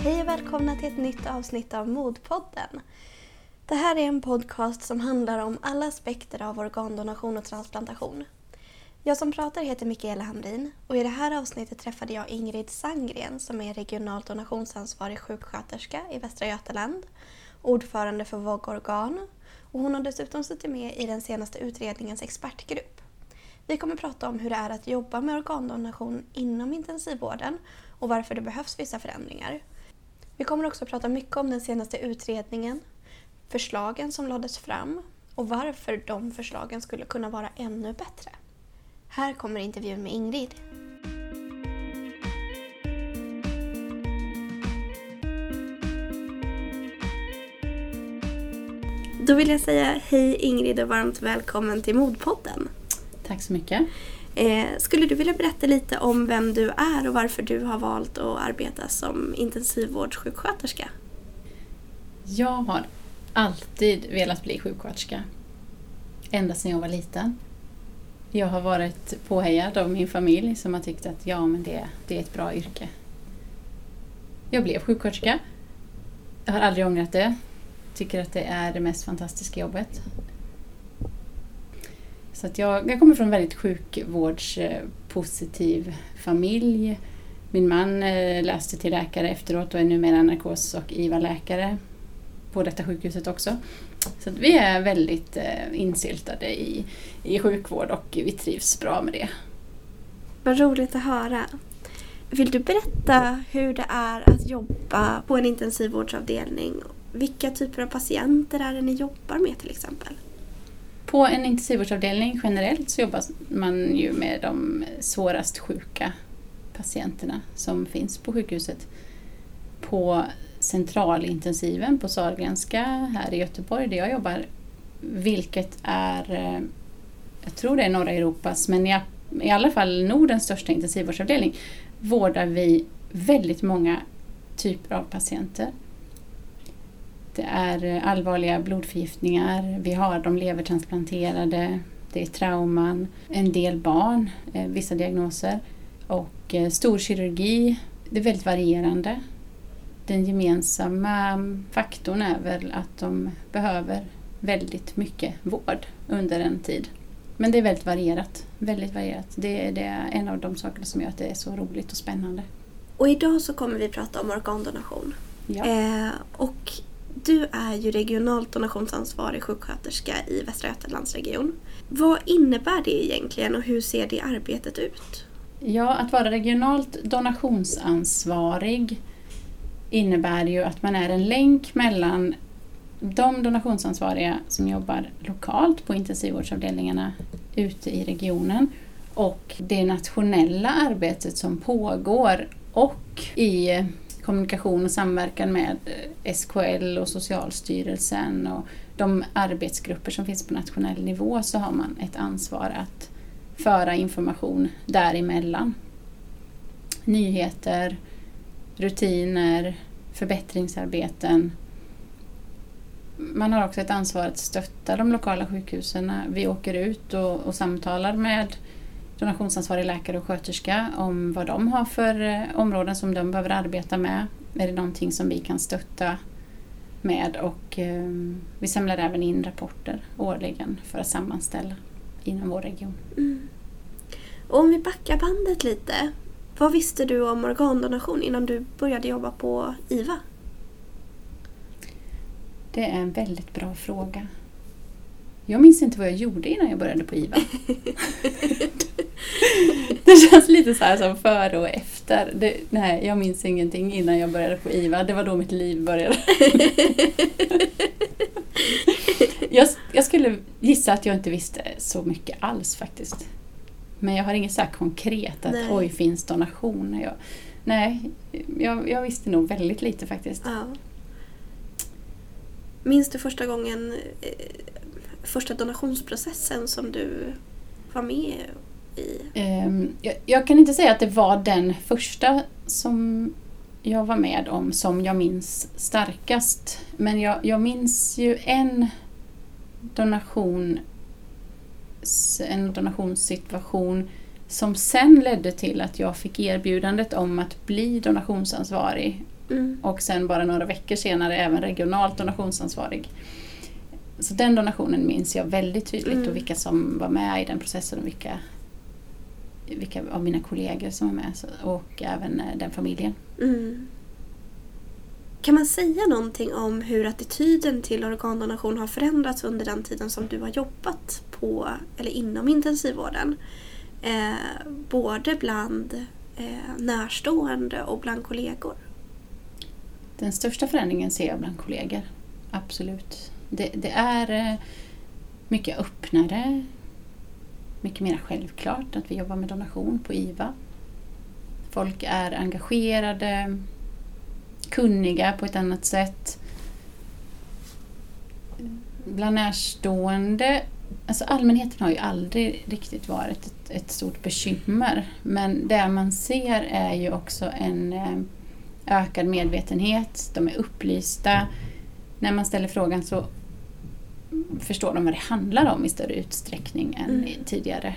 Hej och välkomna till ett nytt avsnitt av Modpodden. Det här är en podcast som handlar om alla aspekter av organdonation och transplantation. Jag som pratar heter Mikaela Hamrin och i det här avsnittet träffade jag Ingrid Sangren som är regionalt donationsansvarig sjuksköterska i Västra Götaland, ordförande för VOG Organ och hon har dessutom suttit med i den senaste utredningens expertgrupp. Vi kommer prata om hur det är att jobba med organdonation inom intensivvården och varför det behövs vissa förändringar. Vi kommer också prata mycket om den senaste utredningen, förslagen som lades fram och varför de förslagen skulle kunna vara ännu bättre. Här kommer intervjun med Ingrid. Då vill jag säga hej Ingrid och varmt välkommen till Modpodden. Tack så mycket. Eh, skulle du vilja berätta lite om vem du är och varför du har valt att arbeta som intensivvårdssjuksköterska? Jag har alltid velat bli sjuksköterska. Ända sedan jag var liten. Jag har varit påhejad av min familj som har tyckt att ja, men det, det är ett bra yrke. Jag blev sjuksköterska. Jag har aldrig ångrat det. Tycker att det är det mest fantastiska jobbet. Så att jag, jag kommer från en väldigt sjukvårdspositiv familj. Min man eh, läste till läkare efteråt och är numera narkos och IVA-läkare på detta sjukhuset också. Så vi är väldigt eh, insyltade i, i sjukvård och vi trivs bra med det. Vad roligt att höra. Vill du berätta hur det är att jobba på en intensivvårdsavdelning? Vilka typer av patienter är det ni jobbar med till exempel? På en intensivvårdsavdelning generellt så jobbar man ju med de svårast sjuka patienterna som finns på sjukhuset. På centralintensiven på Sahlgrenska här i Göteborg där jag jobbar, vilket är, eh, jag tror det är norra Europas, men i, i alla fall Nordens största intensivvårdsavdelning, vårdar vi väldigt många typer av patienter. Det är eh, allvarliga blodförgiftningar, vi har de levertransplanterade, det är trauman, en del barn, eh, vissa diagnoser och stor kirurgi. Det är väldigt varierande den gemensamma faktorn är väl att de behöver väldigt mycket vård under en tid. Men det är väldigt varierat. Väldigt varierat. Det är, det är en av de sakerna som gör att det är så roligt och spännande. Och idag så kommer vi prata om organdonation. Ja. Eh, och du är ju regionalt donationsansvarig sjuksköterska i Västra Götalandsregion. Vad innebär det egentligen och hur ser det arbetet ut? Ja, att vara regionalt donationsansvarig innebär ju att man är en länk mellan de donationsansvariga som jobbar lokalt på intensivvårdsavdelningarna ute i regionen och det nationella arbetet som pågår och i kommunikation och samverkan med eh, SKL och Socialstyrelsen och de arbetsgrupper som finns på nationell nivå så har man ett ansvar att föra information däremellan. Nyheter, rutiner, förbättringsarbeten. Man har också ett ansvar att stötta de lokala sjukhusen. Vi åker ut och, och samtalar med donationsansvarig läkare och sköterska om vad de har för eh, områden som de behöver arbeta med. Är det någonting som vi kan stötta med och eh, vi samlar även in rapporter årligen för att sammanställa inom vår region. Mm. Och om vi backar bandet lite. Vad visste du om organdonation innan du började jobba på IVA? Det är en väldigt bra fråga. Jag minns inte vad jag gjorde innan jag började på IVA. det känns lite så här som före och efter. Det, nej, jag minns ingenting innan jag började på IVA. Det var då mitt liv började. jag, jag skulle gissa att jag inte visste så mycket alls faktiskt. Men jag har inget så konkret att nej. oj, finns donation? Jag, nej, jag, jag, visste nog väldigt lite faktiskt. Ja. Minns du första gången, eh, första donationsprocessen som du var med i? Um, jag, jag, kan inte säga att det var den första som jag var med om som jag minns starkast. Men jag, jag minns ju en donation en donationssituation som sen ledde till att jag fick erbjudandet om att bli donationsansvarig Mm. och sen bara några veckor senare även regionalt donationsansvarig. Så den donationen minns jag väldigt tydligt Mm. och vilka som var med i den processen och vilka, vilka av mina kollegor som var med och även eh, den familjen. Mm. Kan man säga någonting om hur attityden till organdonation har förändrats under den tiden som du har jobbat på eller inom intensivvården? Eh, både bland eh, närstående och bland kollegor. Den största förändringen ser jag bland kollegor. Absolut. Det, det är eh, mycket öppnare, mycket mer självklart att vi jobbar med donation på IVA. Folk är engagerade, kunniga på ett annat sätt. Bland närstående, alltså allmänheten har ju aldrig riktigt varit ett, ett stort bekymmer. Men det man ser är ju också en eh, ökad medvetenhet, de är upplysta. När man ställer frågan så förstår de vad det handlar om i större utsträckning än Mm. tidigare.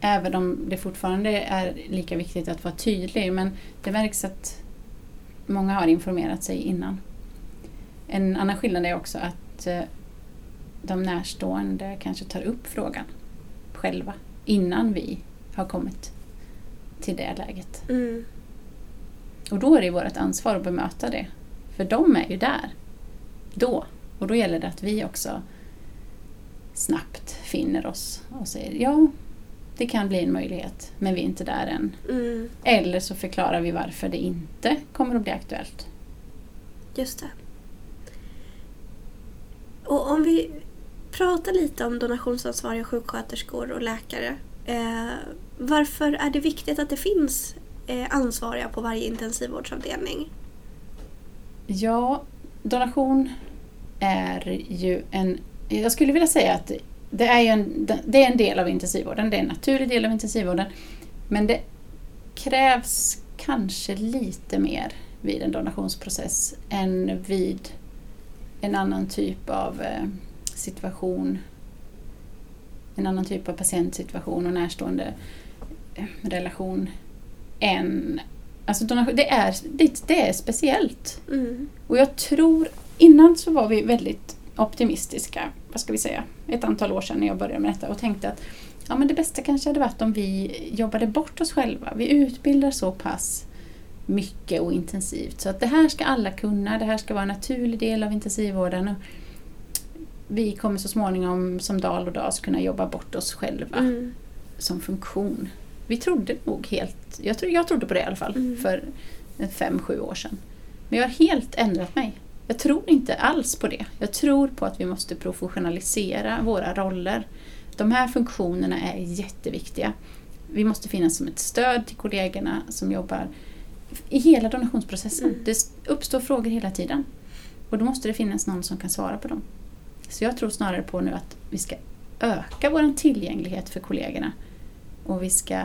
Även om det fortfarande är lika viktigt att vara tydlig men det märks att många har informerat sig innan. En annan skillnad är också att eh, de närstående kanske tar upp frågan själva innan vi har kommit till det läget. Mm. Och då är det vårt ansvar att bemöta det. För de är ju där. Då. Och då gäller det att vi också snabbt finner oss och säger ja, det kan bli en möjlighet, men vi är inte där än. Mm. Eller så förklarar vi varför det inte kommer att bli aktuellt. Just det. Och om vi pratar lite om donationsansvariga sjuksköterskor och läkare. Eh, varför är det viktigt att det finns eh, ansvariga på varje intensivvårdsavdelning? Ja, donation är ju en... Jag skulle vilja säga att det är, en, det är en del av intensivvården, det är en naturlig del av intensivvården. Men det krävs kanske lite mer vid en donationsprocess än vid en annan typ av eh, situation. En annan typ av patientsituation och närstående eh, relation än Alltså donation, det, är, det, det är speciellt. Mm. Och jag tror, innan så var vi väldigt optimistiska, vad ska vi säga, ett antal år sedan när jag började med detta och tänkte att ja, men det bästa kanske hade varit om vi jobbade bort oss själva. Vi utbildar så pass mycket och intensivt så att det här ska alla kunna, det här ska vara en naturlig del av intensivvården. Och vi kommer så småningom som dal och das kunna jobba bort oss själva Mm. som funktion. Vi trodde nog helt, jag, tro, jag trodde på det i alla fall, Mm. för fem, sju år sedan. Men jag har helt ändrat mig. Jag tror inte alls på det. Jag tror på att vi måste professionalisera våra roller. De här funktionerna är jätteviktiga. Vi måste finnas som ett stöd till kollegorna som jobbar i hela donationsprocessen. Mm. Det uppstår frågor hela tiden. Och då måste det finnas någon som kan svara på dem. Så jag tror snarare på nu att vi ska öka vår tillgänglighet för kollegorna. Och vi ska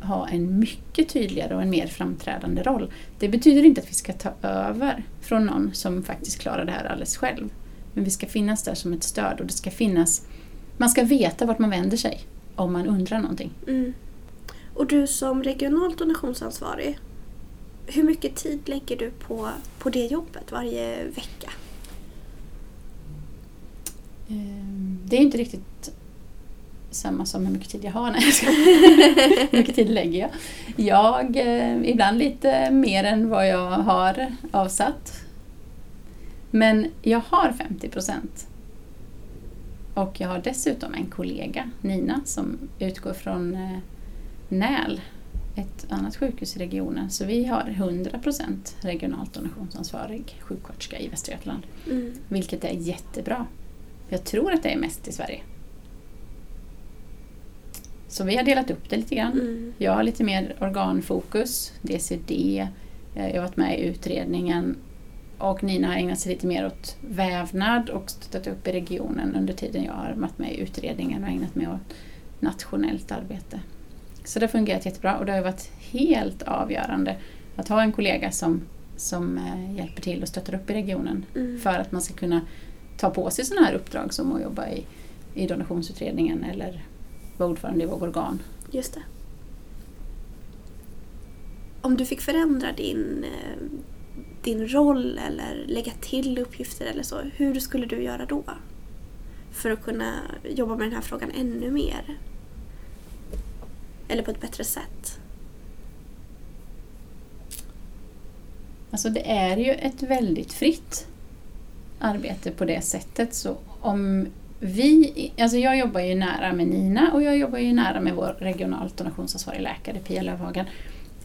ha en mycket tydligare och en mer framträdande roll. Det betyder inte att vi ska ta över från någon som faktiskt klarar det här alldeles själv. Men vi ska finnas där som ett stöd och det ska finnas... Man ska veta vart man vänder sig om man undrar någonting. Mm. Och du som regionalt donationsansvarig, hur mycket tid lägger du på, på det jobbet varje vecka? Ehm, Det är inte riktigt samma som hur mycket tid jag har. Nej, hur mycket tid lägger jag? Jag, eh, ibland lite mer än vad jag har avsatt. Men jag har 50 procent. Och jag har dessutom en kollega, Nina, som utgår från eh, NÄL, ett annat sjukhus i regionen. Så vi har 100 procent regionalt donationsansvarig sjuksköterska i Västra Götaland. Mm. Vilket är jättebra. Jag tror att det är mest i Sverige. Så vi har delat upp det lite grann. Mm. Jag har lite mer organfokus, DCD, eh, jag har varit med i utredningen och Nina har ägnat sig lite mer åt vävnad och stöttat upp i regionen under tiden jag har varit med i utredningen och ägnat mig åt nationellt arbete. Så det har fungerat jättebra och det har varit helt avgörande att ha en kollega som, som eh, hjälper till och stöttar upp i regionen Mm. för att man ska kunna ta på sig sådana här uppdrag som att jobba i, i donationsutredningen eller vara ordförande i Våg Organ. Just det. om du fick förändra din, eh, din roll eller lägga till uppgifter eller så, hur skulle du göra då? För att kunna jobba med den här frågan ännu mer. Eller på ett bättre sätt. Alltså det är ju ett väldigt fritt arbete på det sättet. Så om vi, alltså jag jobbar ju nära med Nina och jag jobbar ju nära med vår regionalt donationsansvariga läkare Pia Lövhagen.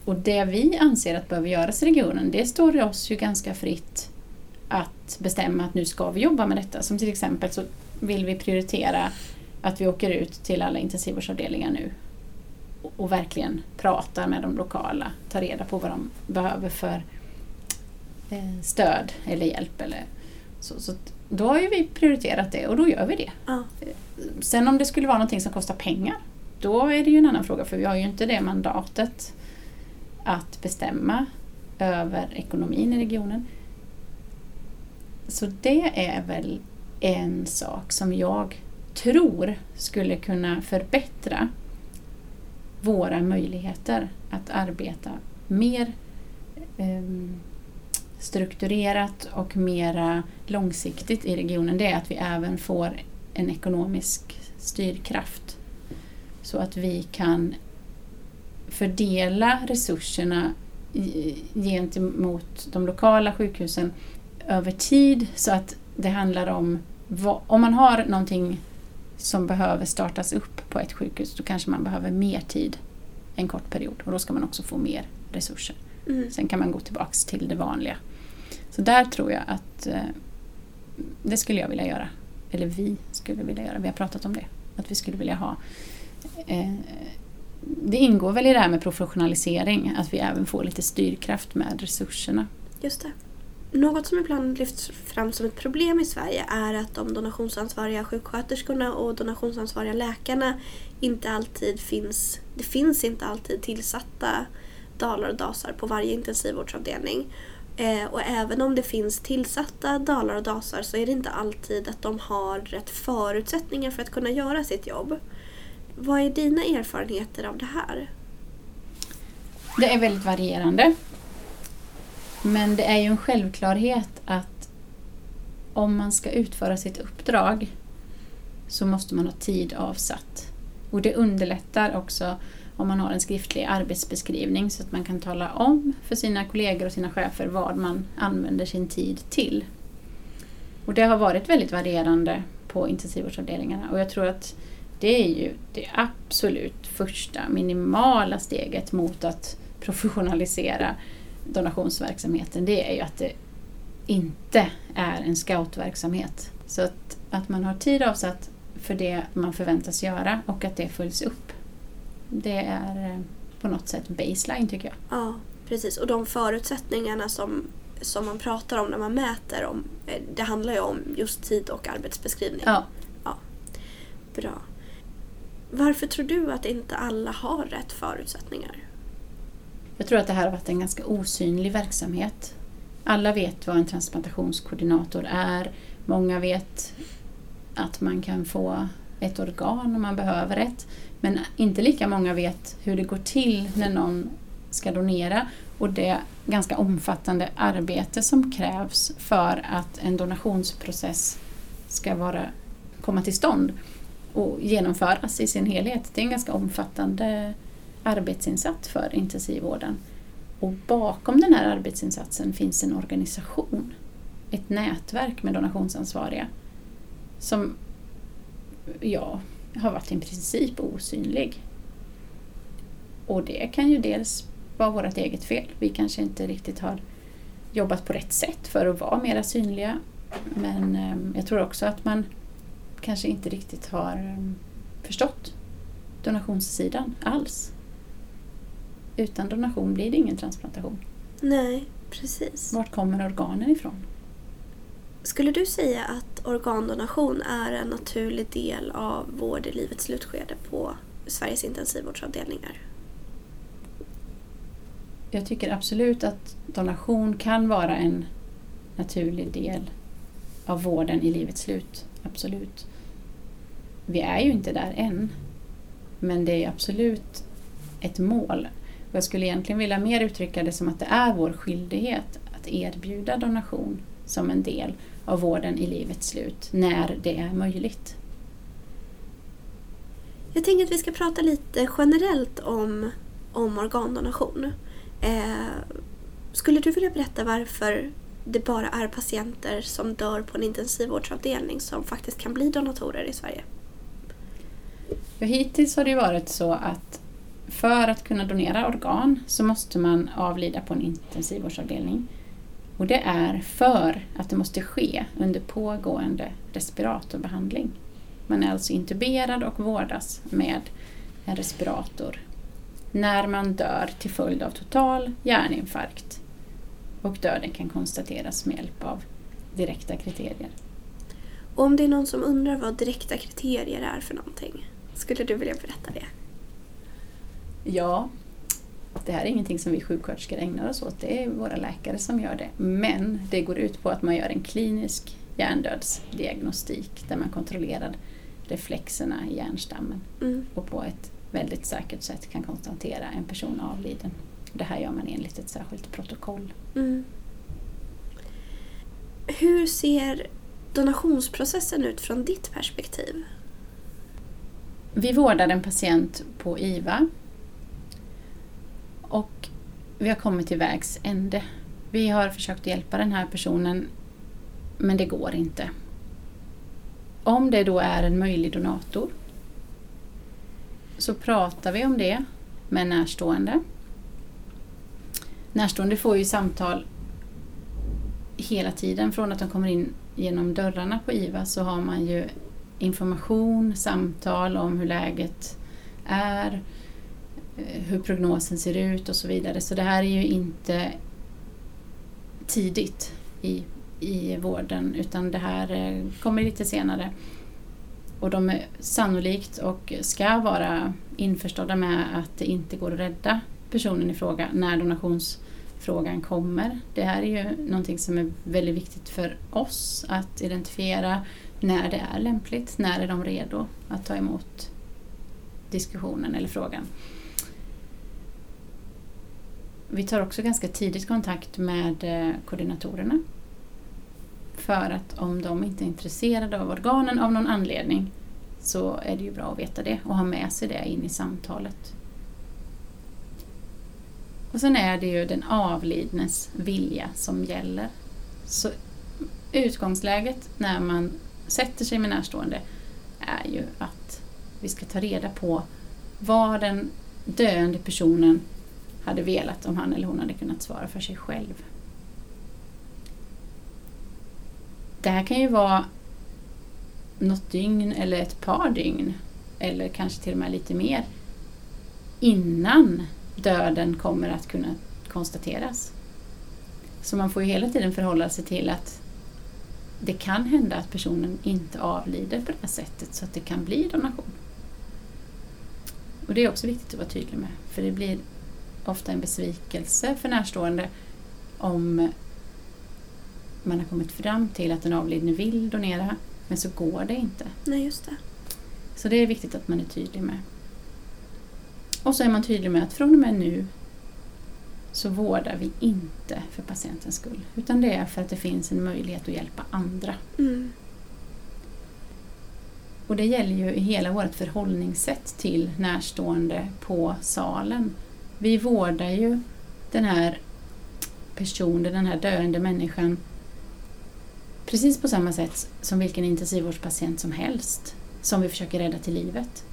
Och det vi anser att behöver göras i regionen, det står oss ju ganska fritt att bestämma att nu ska vi jobba med detta. Som till exempel så vill vi prioritera att vi åker ut till alla intensivvårdsavdelningar nu och verkligen pratar med de lokala, tar reda på vad de behöver för eh, stöd eller hjälp. Eller så, så då har ju vi prioriterat det och då gör vi det. Ja. Sen om det skulle vara någonting som kostar pengar, då är det ju en annan fråga för vi har ju inte det mandatet att bestämma över ekonomin i regionen. Så det är väl en sak som jag tror skulle kunna förbättra våra möjligheter att arbeta mer um, strukturerat och mera långsiktigt i regionen det är att vi även får en ekonomisk styrkraft. Så att vi kan fördela resurserna gentemot de lokala sjukhusen över tid så att det handlar om om man har någonting som behöver startas upp på ett sjukhus då kanske man behöver mer tid en kort period och då ska man också få mer resurser. Mm. Sen kan man gå tillbaks till det vanliga. Så där tror jag att eh, det skulle jag vilja göra. Eller vi skulle vilja göra. Vi har pratat om det. Att vi skulle vilja ha eh, det ingår väl i det här med professionalisering, att vi även får lite styrkraft med resurserna. Just det. Något som ibland lyfts fram som ett problem i Sverige är att de donationsansvariga sjuksköterskorna och donationsansvariga läkarna inte alltid finns, det finns inte alltid tillsatta dalar och dasar på varje intensivvårdsavdelning. Eh, och även om det finns tillsatta dalar och dasar så är det inte alltid att de har rätt förutsättningar för att kunna göra sitt jobb. Vad är dina erfarenheter av det här? Det är väldigt varierande. Men det är ju en självklarhet att om man ska utföra sitt uppdrag så måste man ha tid avsatt. Och det underlättar också om man har en skriftlig arbetsbeskrivning så att man kan tala om för sina kollegor och sina chefer vad man använder sin tid till. Och det har varit väldigt varierande på intensivvårdsavdelningarna och jag tror att det är ju det absolut första minimala steget mot att professionalisera donationsverksamheten. Det är ju att det inte är en scoutverksamhet. Så att, att man har tid avsatt för det man förväntas göra och att det följs upp. Det är eh, på något sätt baseline tycker jag. Ja, precis. Och de förutsättningarna som, som man pratar om när man mäter, om, eh, det handlar ju om just tid och arbetsbeskrivning. Ja. ja. Bra. Varför tror du att inte alla har rätt förutsättningar? Jag tror att det här har varit en ganska osynlig verksamhet. Alla vet vad en transplantationskoordinator är. Många vet att man kan få ett organ om man behöver ett. Men inte lika många vet hur det går till när någon ska donera och det ganska omfattande arbete som krävs för att en donationsprocess ska vara, komma till stånd och genomföras i sin helhet. Det är en ganska omfattande arbetsinsats för intensivvården. Och bakom den här arbetsinsatsen finns en organisation, ett nätverk med donationsansvariga som ja, har varit i princip osynlig. Och det kan ju dels vara vårt eget fel. Vi kanske inte riktigt har jobbat på rätt sätt för att vara mera synliga. Men eh, jag tror också att man kanske inte riktigt har um, förstått donationssidan alls. Utan donation blir det ingen transplantation. Nej, precis. Vart kommer organen ifrån? Skulle du säga att organdonation är en naturlig del av vård i livets slutskede på Sveriges intensivvårdsavdelningar? Jag tycker absolut att donation kan vara en naturlig del av vården i livets slut. Absolut. Vi är ju inte där än. Men det är absolut ett mål. Jag skulle egentligen vilja mer uttrycka det som att det är vår skyldighet att erbjuda donation som en del av vården i livets slut, när det är möjligt. Jag tänker att vi ska prata lite generellt om, om organdonation. Eh, skulle du vilja berätta varför det bara är patienter som dör på en intensivvårdsavdelning som faktiskt kan bli donatorer i Sverige? Ja, hittills har det varit så att för att kunna donera organ så måste man avlida på en intensivvårdsavdelning. Och det är för att det måste ske under pågående respiratorbehandling. Man är alltså intuberad och vårdas med en respirator när man dör till följd av total hjärninfarkt och döden kan konstateras med hjälp av direkta kriterier. Om det är någon som undrar vad direkta kriterier är för någonting, skulle du vilja berätta det? Ja, det här är ingenting som vi sjuksköterskor ägnar oss åt, det är våra läkare som gör det. Men det går ut på att man gör en klinisk hjärndödsdiagnostik där man kontrollerar reflexerna i hjärnstammen mm. och på ett väldigt säkert sätt kan konstatera en person avliden. Det här gör man enligt ett särskilt protokoll. Mm. Hur ser donationsprocessen ut från ditt perspektiv? Vi vårdar en patient på IVA och vi har kommit till vägs ände. Vi har försökt hjälpa den här personen men det går inte. Om det då är en möjlig donator så pratar vi om det med närstående. Närstående får ju samtal hela tiden. Från att de kommer in genom dörrarna på IVA så har man ju information, samtal om hur läget är, Eh, hur prognosen ser ut och så vidare. Så det här är ju inte tidigt i, i vården utan det här eh, kommer lite senare. Och de är sannolikt och ska vara införstådda med att det inte går att rädda personen i fråga när donationsfrågan kommer. Det här är ju någonting som är väldigt viktigt för oss att identifiera när det är lämpligt, när är de redo att ta emot diskussionen eller frågan. Vi tar också ganska tidigt kontakt med eh, koordinatorerna för att om de inte är intresserade av organen av någon anledning så är det ju bra att veta det och ha med sig det in i samtalet. Och sen är det ju den avlidnes vilja som gäller. Så utgångsläget när man sätter sig med närstående är ju att vi ska ta reda på vad den döende personen hade velat om han eller hon hade kunnat svara för sig själv. Det här kan ju vara något dygn eller ett par dygn eller kanske till och med lite mer innan döden kommer att kunna konstateras. Så man får ju hela tiden förhålla sig till att det kan hända att personen inte avlider på det här sättet så att det kan bli donation. Och det är också viktigt att vara tydlig med för det blir ofta en besvikelse för närstående om man har kommit fram till att den avlidne vill donera men så går det inte. Nej, just det. Så det är viktigt att man är tydlig med. Och så är man tydlig med att från och med nu så vårdar vi inte för patientens skull. Utan det är för att det finns en möjlighet att hjälpa andra. Mm. Och det gäller ju hela vårt förhållningssätt till närstående på salen. Vi vårdar ju den här personen, den här döende människan precis på samma sätt som vilken intensivvårdspatient som helst som vi försöker rädda till livet.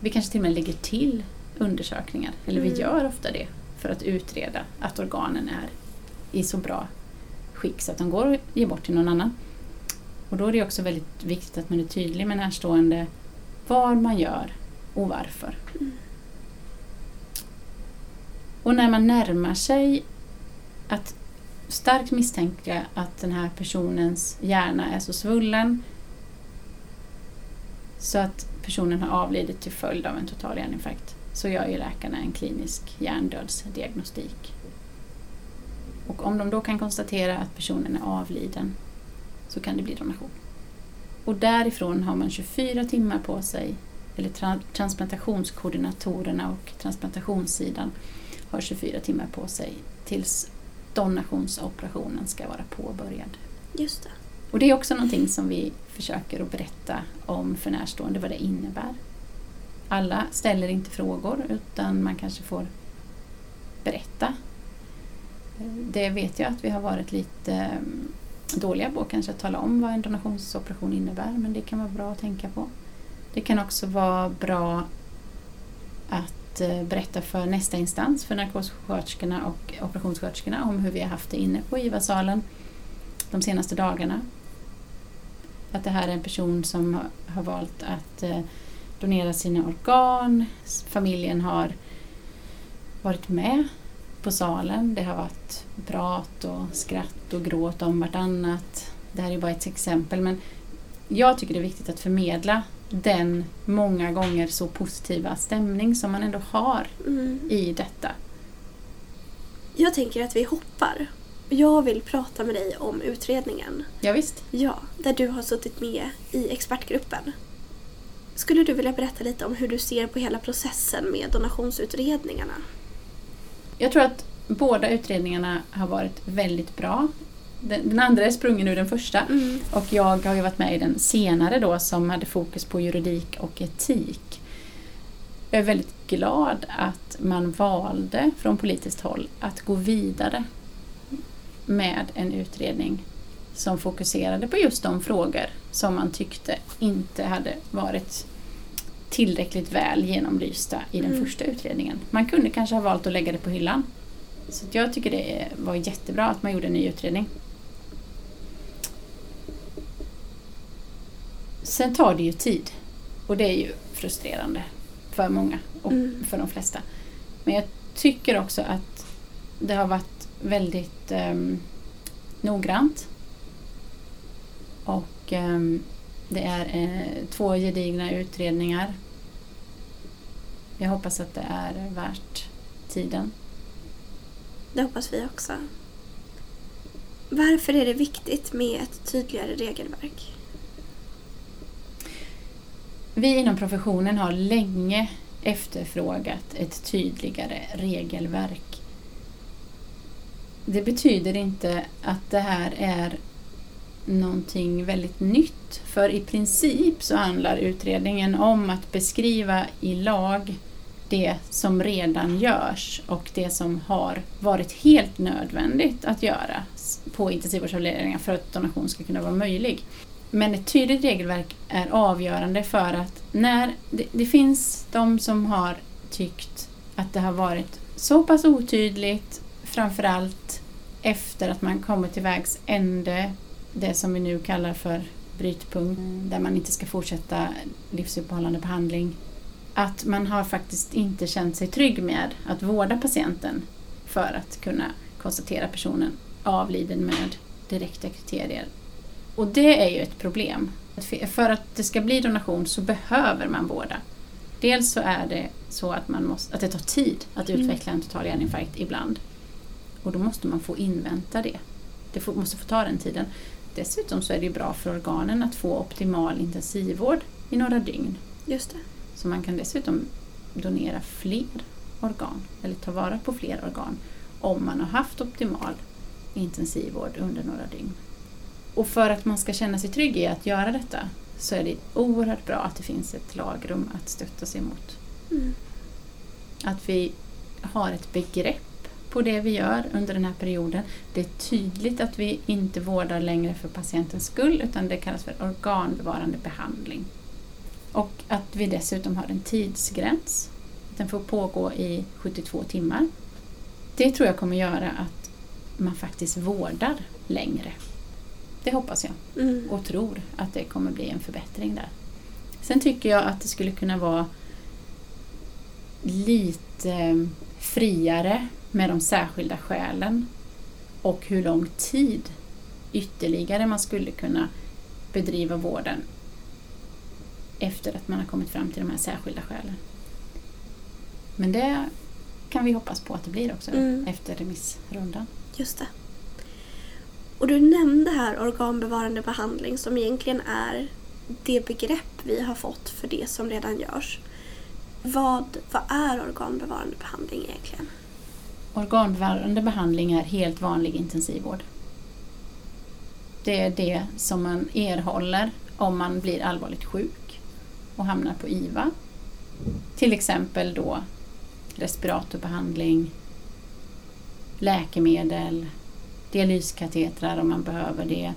Vi kanske till och med lägger till undersökningar, eller mm. vi gör ofta det för att utreda att organen är i så bra skick så att de går att ge bort till någon annan. Och då är det också väldigt viktigt att man är tydlig med närstående vad man gör och varför. Mm. Och när man närmar sig att starkt misstänka att den här personens hjärna är så svullen så att personen har avlidit till följd av en total hjärninfarkt så gör ju läkarna en klinisk hjärndödsdiagnostik. Och om de då kan konstatera att personen är avliden så kan det bli donation. Och därifrån har man 24 timmar på sig eller tra transplantationskoordinatorerna och transplantationssidan har 24 timmar på sig tills donationsoperationen ska vara påbörjad. Just det. Och det är också någonting som vi försöker att berätta om för närstående, vad det innebär. Alla ställer inte frågor utan man kanske får berätta. Det vet jag att vi har varit lite mm, dåliga på kanske att tala om vad en donationsoperation innebär men det kan vara bra att tänka på. Det kan också vara bra att Eh, berätta för nästa instans, för narkossköterskorna och operationssköterskorna om hur vi har haft det inne på IVA-salen de senaste dagarna. Att det här är en person som har valt att eh, donera sina organ. Familjen har varit med på salen. Det har varit prat och skratt och gråt om vartannat. Det här är bara ett exempel men jag tycker det är viktigt att förmedla den många gånger så positiva stämning som man ändå har Mm. i detta. Jag tänker att vi hoppar. Jag vill prata med dig om utredningen. Ja, visst. Ja, där du har suttit med i expertgruppen. Skulle du vilja berätta lite om hur du ser på hela processen med donationsutredningarna? Jag tror att båda utredningarna har varit väldigt bra. Den, den andra är sprungen ur den första Mm. och jag har ju varit med i den senare då som hade fokus på juridik och etik. Jag är väldigt glad att man valde från politiskt håll att gå vidare med en utredning som fokuserade på just de frågor som man tyckte inte hade varit tillräckligt väl genomlysta i den Mm. första utredningen. Man kunde kanske ha valt att lägga det på hyllan. Så jag tycker det var jättebra att man gjorde en ny utredning. Sen tar det ju tid och det är ju frustrerande för många och Mm. för de flesta. Men jag tycker också att det har varit väldigt ehm, noggrant och ehm, det är eh, två gedigna utredningar. Jag hoppas att det är värt tiden. Det hoppas vi också. Varför är det viktigt med ett tydligare regelverk? Vi inom professionen har länge efterfrågat ett tydligare regelverk. Det betyder inte att det här är någonting väldigt nytt. För i princip så handlar utredningen om att beskriva i lag det som redan görs och det som har varit helt nödvändigt att göra på intensivvårdsavdelningar för att donation ska kunna vara möjlig. Men ett tydligt regelverk är avgörande för att när det, det finns de som har tyckt att det har varit så pass otydligt, framförallt efter att man kommit till vägs ände, det som vi nu kallar för brytpunkt, där man inte ska fortsätta livsuppehållande behandling, att man har faktiskt inte känt sig trygg med att vårda patienten för att kunna konstatera personen avliden med direkta kriterier. Och det är ju ett problem. För att det ska bli donation så behöver man vårda. Dels så är det så att, man måste, att det tar tid att Mm. utveckla en total hjärninfarkt ibland. Och då måste man få invänta det. Det får, måste få ta den tiden. Dessutom så är det bra för organen att få optimal intensivvård i några dygn. Just det. Så man kan dessutom donera fler organ, eller ta vara på fler organ, om man har haft optimal intensivvård under några dygn. Och för att man ska känna sig trygg i att göra detta så är det oerhört bra att det finns ett lagrum att stötta sig mot. Mm. Att vi har ett begrepp på det vi gör under den här perioden. Det är tydligt att vi inte vårdar längre för patientens skull utan det kallas för organbevarande behandling. Och att vi dessutom har en tidsgräns. Den får pågå i 72 timmar. Det tror jag kommer göra att man faktiskt vårdar längre. Det hoppas jag Mm. och tror att det kommer bli en förbättring där. Sen tycker jag att det skulle kunna vara lite friare med de särskilda skälen och hur lång tid ytterligare man skulle kunna bedriva vården efter att man har kommit fram till de här särskilda skälen. Men det kan vi hoppas på att det blir också Mm. efter remissrundan. Just det. Och du nämnde här organbevarande behandling som egentligen är det begrepp vi har fått för det som redan görs. Vad, vad är organbevarande behandling egentligen? Organbevarande behandling är helt vanlig intensivvård. Det är det som man erhåller om man blir allvarligt sjuk och hamnar på IVA. Till exempel då respiratorbehandling, läkemedel, dialyskatetrar om man behöver det.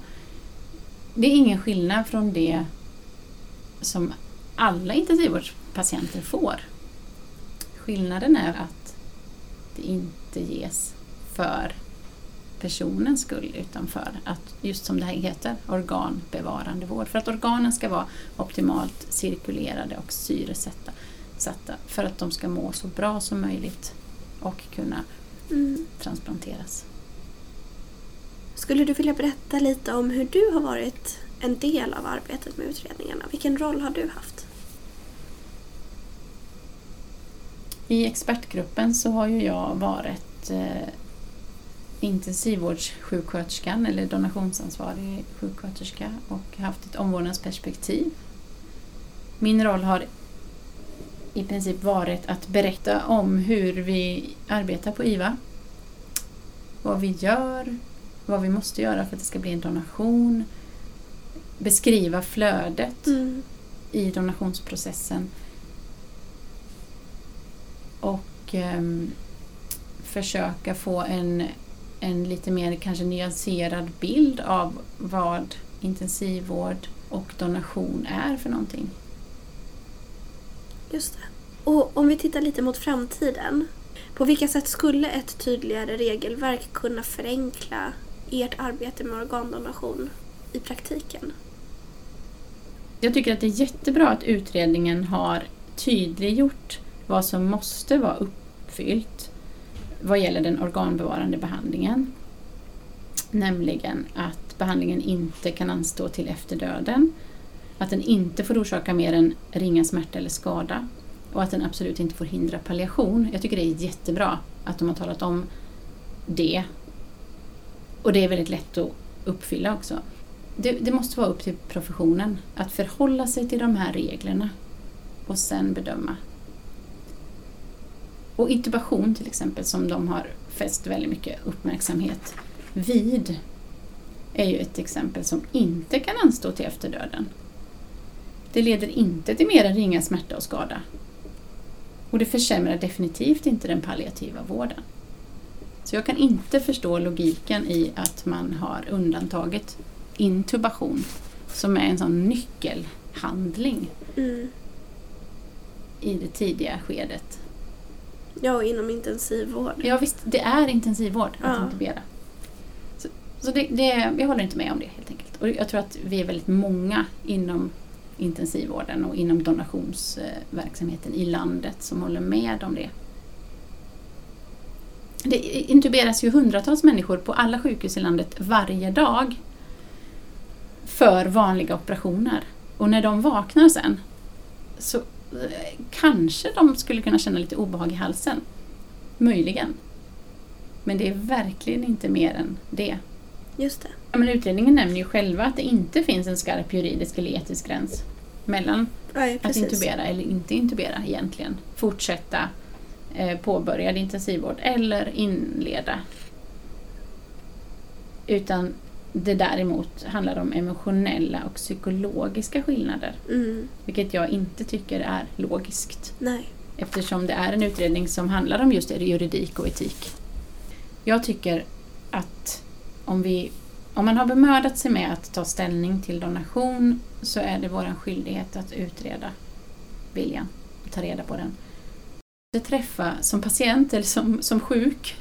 Det är ingen skillnad från det som alla intensivvårdspatienter får. Skillnaden är att det inte ges för personens skull utan för att, just som det här heter, organbevarande vård. För att organen ska vara optimalt cirkulerade och syresatta för att de ska må så bra som möjligt och kunna mm. transplanteras. Skulle du vilja berätta lite om hur du har varit en del av arbetet med utredningarna? Vilken roll har du haft? I expertgruppen så har ju jag varit eh, intensivvårdssjuksköterskan eller donationsansvarig sjuksköterska och haft ett omvårdnadsperspektiv. Min roll har i princip varit att berätta om hur vi arbetar på IVA. Vad vi gör, vad vi måste göra för att det ska bli en donation. Beskriva flödet mm. i donationsprocessen. Och um, försöka få en, en lite mer kanske nyanserad bild av vad intensivvård och donation är för någonting. Just det. Och om vi tittar lite mot framtiden. På vilka sätt skulle ett tydligare regelverk kunna förenkla ert arbete med organdonation i praktiken? Jag tycker att det är jättebra att utredningen har tydliggjort vad som måste vara uppfyllt vad gäller den organbevarande behandlingen. Nämligen att behandlingen inte kan anstå till efter döden, att den inte får orsaka mer än ringa smärta eller skada och att den absolut inte får hindra palliation. Jag tycker det är jättebra att de har talat om det. Och det är väldigt lätt att uppfylla också. Det, det, måste vara upp till professionen att förhålla sig till de här reglerna och sen bedöma. Och intubation till exempel som de har fäst väldigt mycket uppmärksamhet vid är ju ett exempel som inte kan anstå till efter döden. Det leder inte till mer än ringa smärta och skada. Och det försämrar definitivt inte den palliativa vården. Så jag kan inte förstå logiken i att man har undantagit intubation som är en sån nyckelhandling mm. i det tidiga skedet. Ja, och inom intensivvård. Ja visst, det är intensivvård att ja. intubera. Så, så det, det, jag håller inte med om det helt enkelt. Och jag tror att vi är väldigt många inom intensivvården och inom donationsverksamheten i landet som håller med om det. Det intuberas ju hundratals människor på alla sjukhus i landet varje dag för vanliga operationer. Och när de vaknar sen så eh, kanske de skulle kunna känna lite obehag i halsen. Möjligen. Men det är verkligen inte mer än det. Just det. Ja, men utredningen nämner ju själva att det inte finns en skarp juridisk eller etisk gräns mellan Nej, att intubera eller inte intubera egentligen. Fortsätta påbörjad intensivvård eller inleda. Utan det däremot handlar om emotionella och psykologiska skillnader. Mm. Vilket jag inte tycker är logiskt. Nej. Eftersom det är en utredning som handlar om just juridik och etik. Jag tycker att om, vi, om man har bemödat sig med att ta ställning till donation så är det vår skyldighet att utreda viljan och ta reda på den. Träffa som patient eller som, som sjuk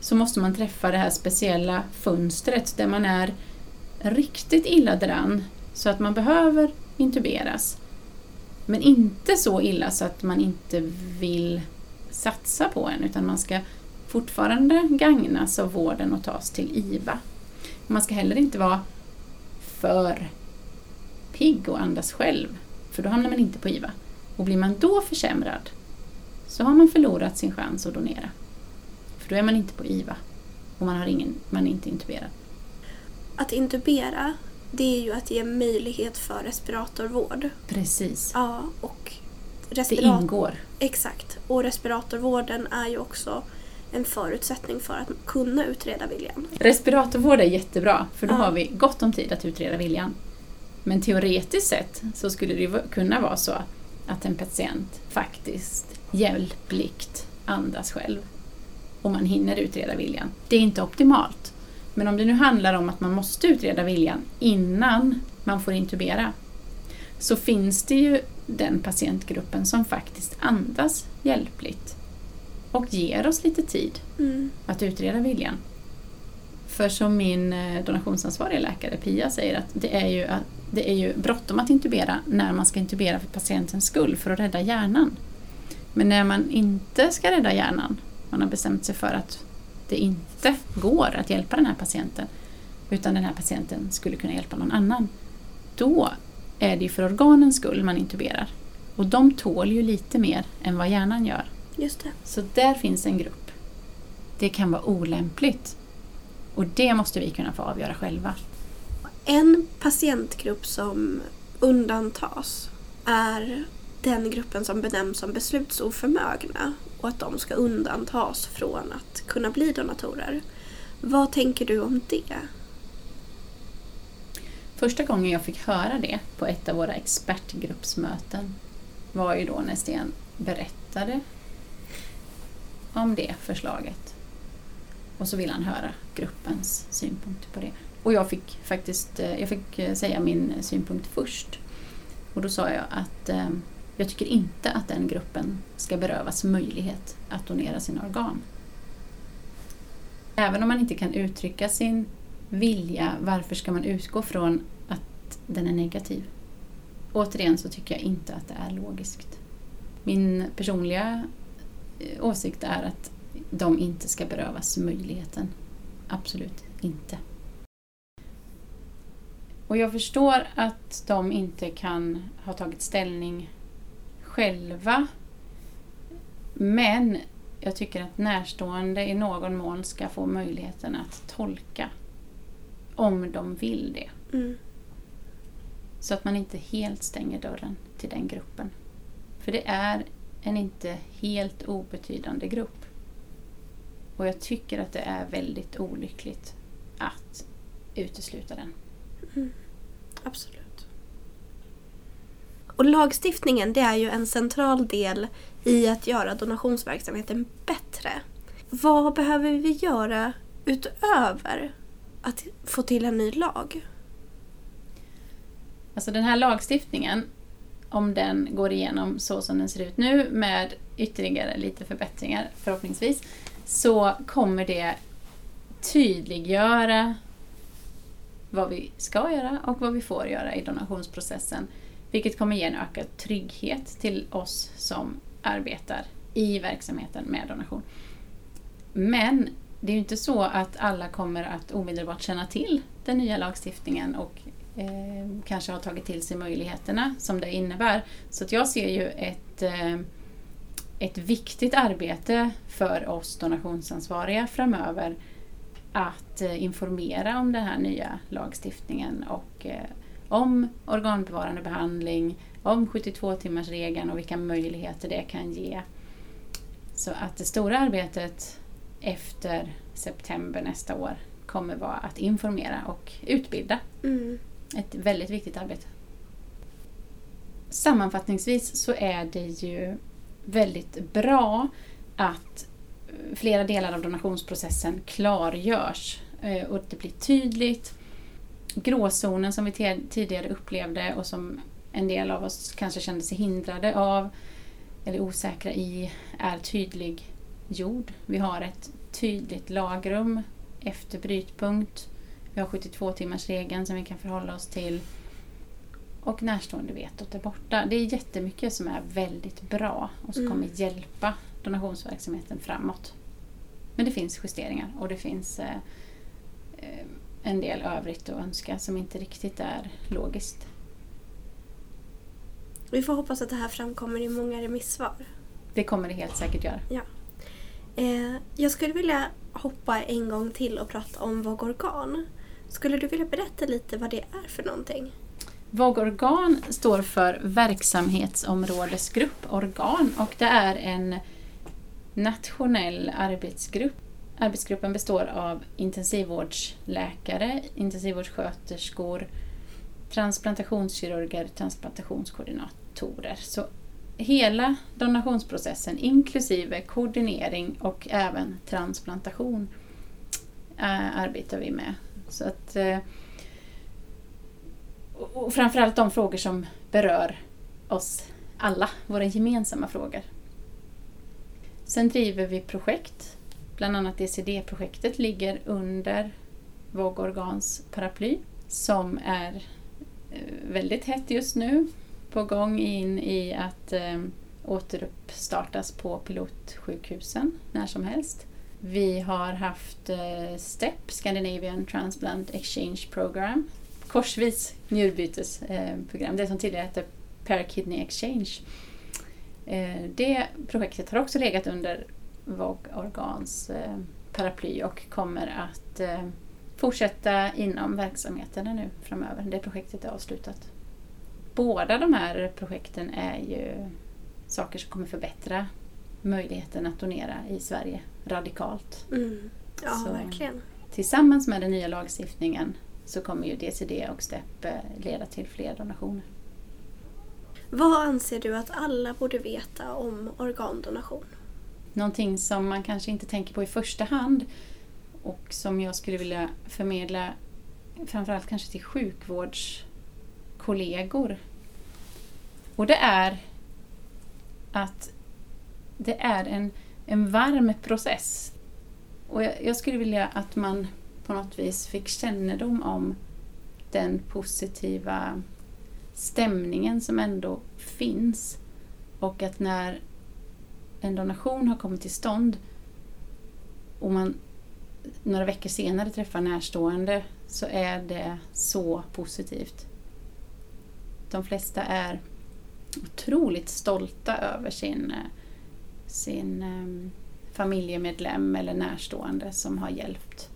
så måste man träffa det här speciella fönstret där man är riktigt illa däran så att man behöver intuberas. Men inte så illa så att man inte vill satsa på en utan man ska fortfarande gagnas av vården och tas till IVA. Man ska heller inte vara för pigg och andas själv, för då hamnar man inte på IVA. Och blir man då försämrad så har man förlorat sin chans att donera. För då är man inte på IVA och man, har ingen, man är inte intuberad. Att intubera det är ju att ge möjlighet för respiratorvård. Precis. Ja, och Det respirat- ingår. Exakt. Och respiratorvården är ju också en förutsättning för att kunna utreda viljan. Respiratorvård är jättebra, för då Ja. har vi gott om tid att utreda viljan. Men teoretiskt sett så skulle det kunna vara så att en patient faktiskt hjälpligt andas själv och man hinner utreda viljan. Det är inte optimalt. Men om det nu handlar om att man måste utreda viljan innan man får intubera så finns det ju den patientgruppen som faktiskt andas hjälpligt och ger oss lite tid Mm. att utreda viljan. För som min eh, donationsansvariga läkare Pia säger att det är ju, att det är ju bråttom att intubera när man ska intubera för patientens skull, för att rädda hjärnan. Men när man inte ska rädda hjärnan, man har bestämt sig för att det inte går att hjälpa den här patienten, utan den här patienten skulle kunna hjälpa någon annan, då är det ju för organens skull man intuberar. Och de tål ju lite mer än vad hjärnan gör. Just det. Så där finns en grupp. Det kan vara olämpligt. Och det måste vi kunna få avgöra själva. En patientgrupp som undantas är den gruppen som benämns som beslutsoförmögna och att de ska undantas från att kunna bli donatorer. Vad tänker du om det? Första gången jag fick höra det på ett av våra expertgruppsmöten var ju då när Sten berättade om det förslaget. Och så ville han höra gruppens synpunkter på det. Och jag fick faktiskt eh, jag fick eh, säga min synpunkt först. Och då sa jag att eh, jag tycker inte att den gruppen ska berövas möjlighet att donera sina organ. Även om man inte kan uttrycka sin vilja, varför ska man utgå från att den är negativ? Återigen så tycker jag inte att det är logiskt. Min personliga eh, åsikt är att de inte ska berövas möjligheten. Absolut inte. Och jag förstår att de inte kan ha tagit ställning själva. Men jag tycker att närstående i någon mån ska få möjligheten att tolka. Om de vill det. Mm. Så att man inte helt stänger dörren till den gruppen. För det är en inte helt obetydande grupp. Och jag tycker att det är väldigt olyckligt att utesluta den. Absolut. Och lagstiftningen det är ju en central del i att göra donationsverksamheten bättre. Vad behöver vi göra utöver att få till en ny lag? Alltså den här lagstiftningen, om den går igenom så som den ser ut nu med ytterligare lite förbättringar förhoppningsvis, så kommer det tydliggöra vad vi ska göra och vad vi får göra i donationsprocessen. Vilket kommer ge en ökad trygghet till oss som arbetar i verksamheten med donation. Men det är ju inte så att alla kommer att omedelbart känna till den nya lagstiftningen och eh, kanske har tagit till sig möjligheterna som det innebär. Så att jag ser ju ett, eh, ett viktigt arbete för oss donationsansvariga framöver att eh, informera om den här nya lagstiftningen och eh, om organbevarande behandling, om 72-timmarsregeln och vilka möjligheter det kan ge. Så att det stora arbetet efter september nästa år kommer vara att informera och utbilda. Mm. Ett väldigt viktigt arbete. Sammanfattningsvis så är det ju väldigt bra att flera delar av donationsprocessen klargörs eh, och det blir tydligt. Gråzonen som vi tidigare upplevde och som en del av oss kanske kände sig hindrade av eller osäkra i är tydliggjord. Vi har ett tydligt lagrum efter brytpunkt. Vi har 72-timmarsregeln som vi kan förhålla oss till. Och närstående vetot är borta. Det är jättemycket som är väldigt bra och som Mm. kommer hjälpa donationsverksamheten framåt. Men det finns justeringar och det finns eh, eh, en del övrigt att önska som inte riktigt är logiskt. Vi får hoppas att det här framkommer i många remissvar. Det kommer det helt säkert göra. Eh, jag skulle vilja hoppa en gång till och prata om vågorgan. Skulle du vilja berätta lite vad det är för någonting? VOG-organ står för verksamhetsområdesgrupp organ och det är en nationell arbetsgrupp. Arbetsgruppen består av intensivvårdsläkare, intensivvårdssköterskor, transplantationskirurger, transplantationskoordinatorer. Så hela donationsprocessen inklusive koordinering och även transplantation äh, arbetar vi med. Så att, äh, och framförallt de frågor som berör oss alla, våra gemensamma frågor. Sen driver vi projekt, bland annat DCD-projektet ligger under Vågorgans paraply som är eh, väldigt hett just nu, på gång in i att eh, återuppstartas på pilotsjukhusen när som helst. Vi har haft eh, STEP, Scandinavian Transplant Exchange Program, korsvis njurbytesprogram, eh, det som tidigare hette Per Kidney Exchange. Eh, det projektet har också legat under VOG Organs eh, paraply och kommer att eh, fortsätta inom verksamheterna nu framöver. Det projektet är avslutat. Båda de här projekten är ju saker som kommer förbättra möjligheten att donera i Sverige radikalt. Mm. Ja, så verkligen. Tillsammans med den nya lagstiftningen så kommer ju DCD och STEP leda till fler donationer. Vad anser du att alla borde veta om organdonation? Någonting som man kanske inte tänker på i första hand och som jag skulle vilja förmedla framförallt kanske till sjukvårdskollegor. Och det är att det är en, en varm process. Och jag, jag skulle vilja att man på något vis fick kännedom om den positiva stämningen som ändå finns. Och att när en donation har kommit till stånd och man några veckor senare träffar närstående så är det så positivt. De flesta är otroligt stolta över sin, sin ehm, familjemedlem eller närstående som har hjälpt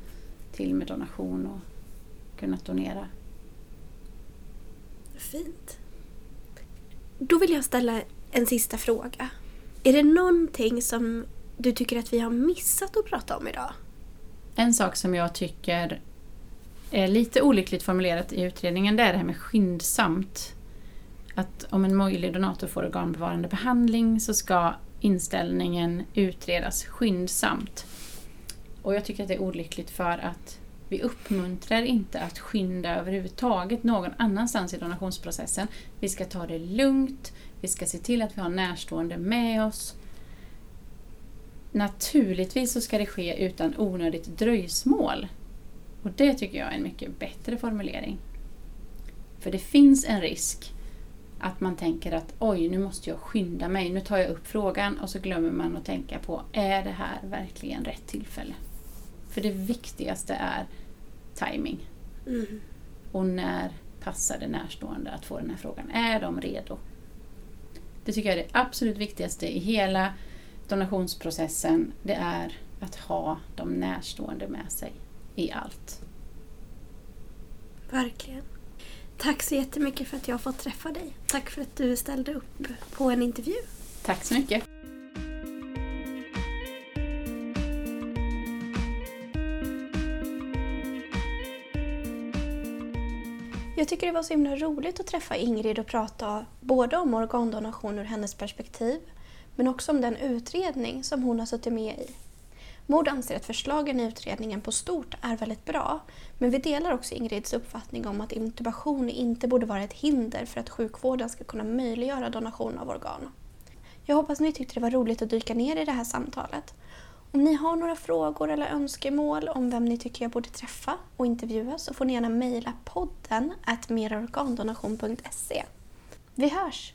till med donation och kunnat donera. Fint. Då vill jag ställa en sista fråga. Är det någonting som du tycker att vi har missat att prata om idag? En sak som jag tycker är lite olyckligt formulerat i utredningen det är det här med skyndsamt. Att om en möjlig donator får organbevarande behandling så ska inställningen utredas skyndsamt. Och jag tycker att det är olyckligt för att vi uppmuntrar inte att skynda överhuvudtaget någon annanstans i donationsprocessen. Vi ska ta det lugnt, vi ska se till att vi har närstående med oss. Naturligtvis så ska det ske utan onödigt dröjsmål. Och det tycker jag är en mycket bättre formulering. För det finns en risk att man tänker att oj, nu måste jag skynda mig, nu tar jag upp frågan och så glömmer man att tänka på, är det här verkligen rätt tillfälle? För det viktigaste är timing. Mm. Och när passar det närstående att få den här frågan? Är de redo? Det tycker jag är det absolut viktigaste i hela donationsprocessen. Det är att ha de närstående med sig i allt. Verkligen. Tack så jättemycket för att jag har fått träffa dig. Tack för att du ställde upp på en intervju. Tack så mycket. Jag tycker det var så himla roligt att träffa Ingrid och prata både om organdonation ur hennes perspektiv men också om den utredning som hon har suttit med i. Mord anser att förslagen i utredningen på stort är väldigt bra men vi delar också Ingrids uppfattning om att intubation inte borde vara ett hinder för att sjukvården ska kunna möjliggöra donation av organ. Jag hoppas ni tyckte det var roligt att dyka ner i det här samtalet om ni har några frågor eller önskemål om vem ni tycker jag borde träffa och intervjua så får ni gärna mejla podden at merorgandonation.se. Vi hörs!